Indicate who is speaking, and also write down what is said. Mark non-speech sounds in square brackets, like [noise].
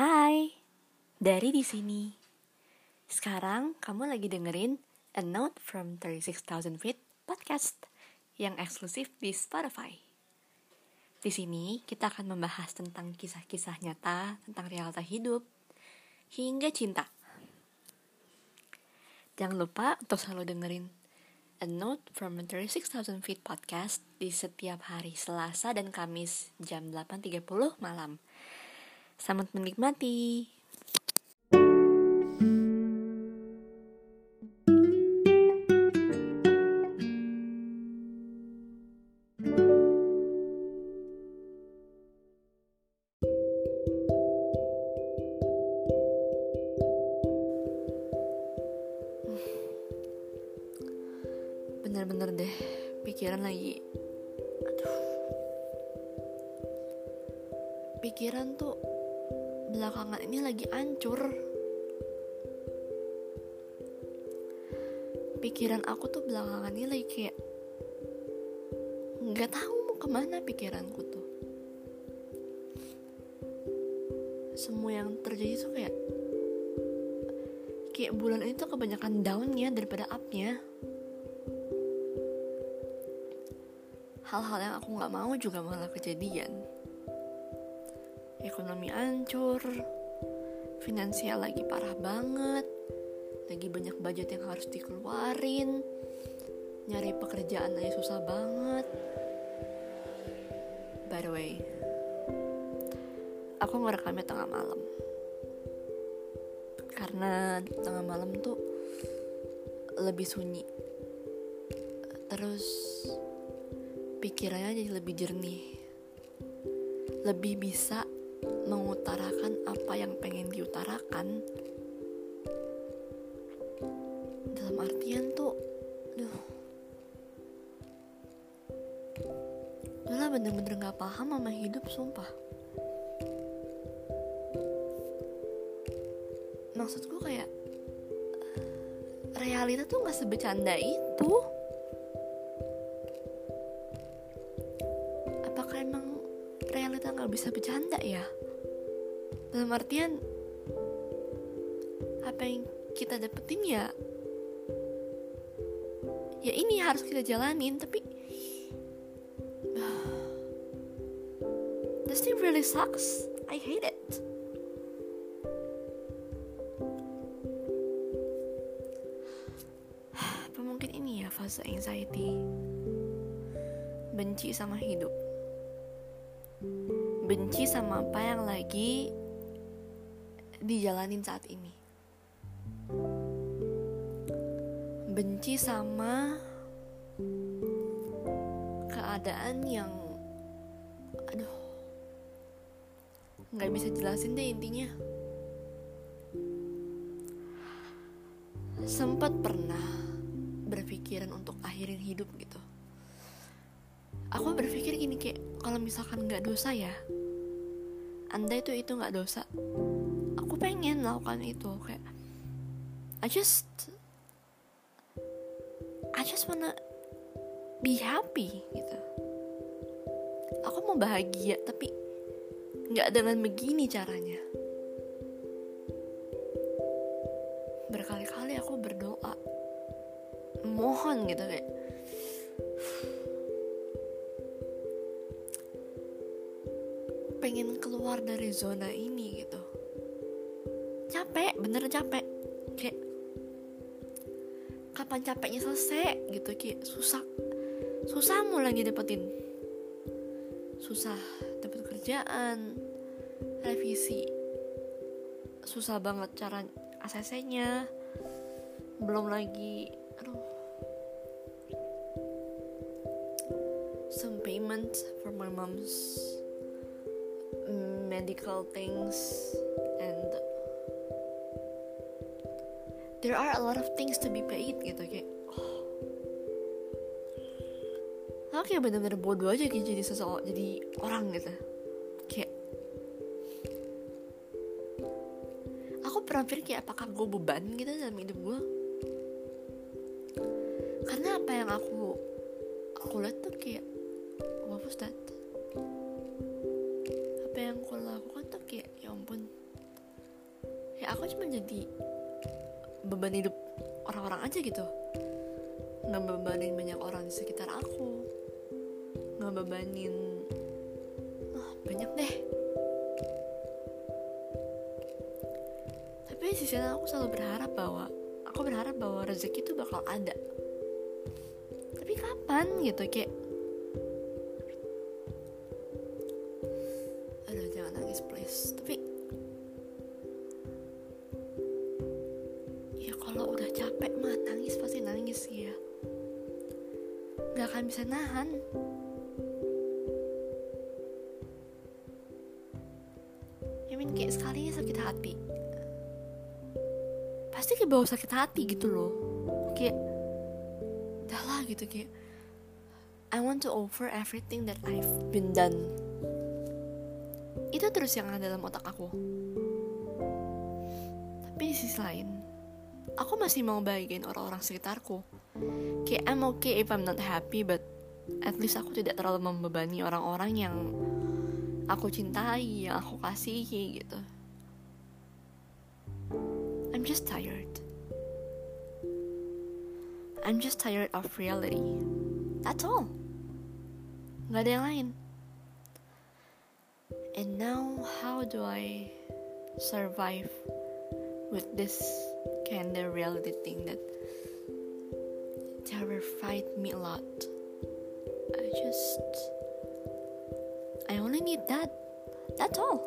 Speaker 1: Hai, dari di sini. Sekarang kamu lagi dengerin A Note from 36,000 Feet podcast yang eksklusif di Spotify. Di sini kita akan membahas tentang kisah-kisah nyata tentang realita hidup hingga cinta. Jangan lupa untuk selalu dengerin A Note from 36,000 Feet podcast di setiap hari Selasa dan Kamis jam 8.30 malam. Selamat menikmati. Bener-bener deh, pikiran lagi Aduh Pikiran tuh belakangan ini lagi ancur. Pikiran aku tuh belakangan ini lagi kayak nggak tahu mau ke mana pikiranku tuh. Semua yang terjadi tuh kayak Kayak bulan ini tuh kebanyakan downnya daripada upnya. Hal-hal yang aku nggak mau juga malah kejadian ekonomi hancur finansial lagi parah banget lagi banyak budget yang harus dikeluarin nyari pekerjaan aja susah banget. By the way aku ngerekamnya tengah malam. Karena tengah malam tuh lebih sunyi. Terus pikirannya jadi lebih jernih. Lebih bisa mengutarakan apa yang pengen diutarakan. Dalam artian tuh duh Dula bener-bener gak paham sama hidup sumpah. Maksudku kayak Realita tuh gak sebecanda itu. Apakah emang realita nggak bisa bercanda ya dalam artian apa yang kita dapetin ya ya ini harus kita jalanin tapi [sighs] this thing really sucks. I hate it. [sighs] Apa mungkin ini ya fase anxiety benci sama hidup. Benci sama apa yang lagi dijalanin saat ini. Benci sama keadaan yang aduh nggak bisa jelasin deh intinya. Sempat pernah berpikiran untuk akhirin hidup gitu. Aku berpikir gini kayak kalau misalkan nggak dosa ya anda itu itu nggak dosa pengen melakukan itu kayak I just I just wanna be happy gitu. Aku mau bahagia tapi nggak dengan begini caranya. Berkali-kali aku berdoa mohon gitu kayak pengen keluar dari zona ini gitu capek bener capek. Kayak kapan capeknya selesai gitu kayak susah susah mau lagi dapetin. Susah dapet kerjaan revisi. Susah banget cara ACC nya belum lagi aduh. Some payment for my mom's medical things and there are a lot of things to be paid gitu kayak oh. aku kayak bener-bener bodoh aja gitu jadi seseorang jadi orang gitu. Kayak aku pernah pikir kayak apakah gue beban gitu dalam hidup gue karena apa yang aku aku lihat tuh kayak what was that apa yang aku lakukan tuh kayak ya ampun. Kayak aku cuma jadi beban hidup orang-orang aja gitu. Nggak bebanin banyak orang di sekitar aku. Nggak bebanin ah, banyak deh. Tapi di sisi aku selalu berharap bahwa aku berharap bahwa rezeki itu bakal ada. Tapi kapan gitu kayak capek mah nangis pasti nangis ya nggak akan bisa nahan. I mean kayak sekalinya sakit hati. Pasti kayak bawa sakit hati gitu loh. Kayak dah lah gitu kayak I want to offer everything that I've been done. Itu terus yang ada dalam otak aku. Tapi di sisi lain aku masih mau bahagiain orang-orang sekitarku. Kayak I'm okay if I'm not happy but at least aku tidak terlalu membebani orang-orang yang aku cintai yang aku kasihi gitu. I'm just tired. I'm just tired of reality. That's all. Nggak ada yang lain. And now how do I survive with this kind of reality thing that terrified me a lot. I just. I only need that. That's all.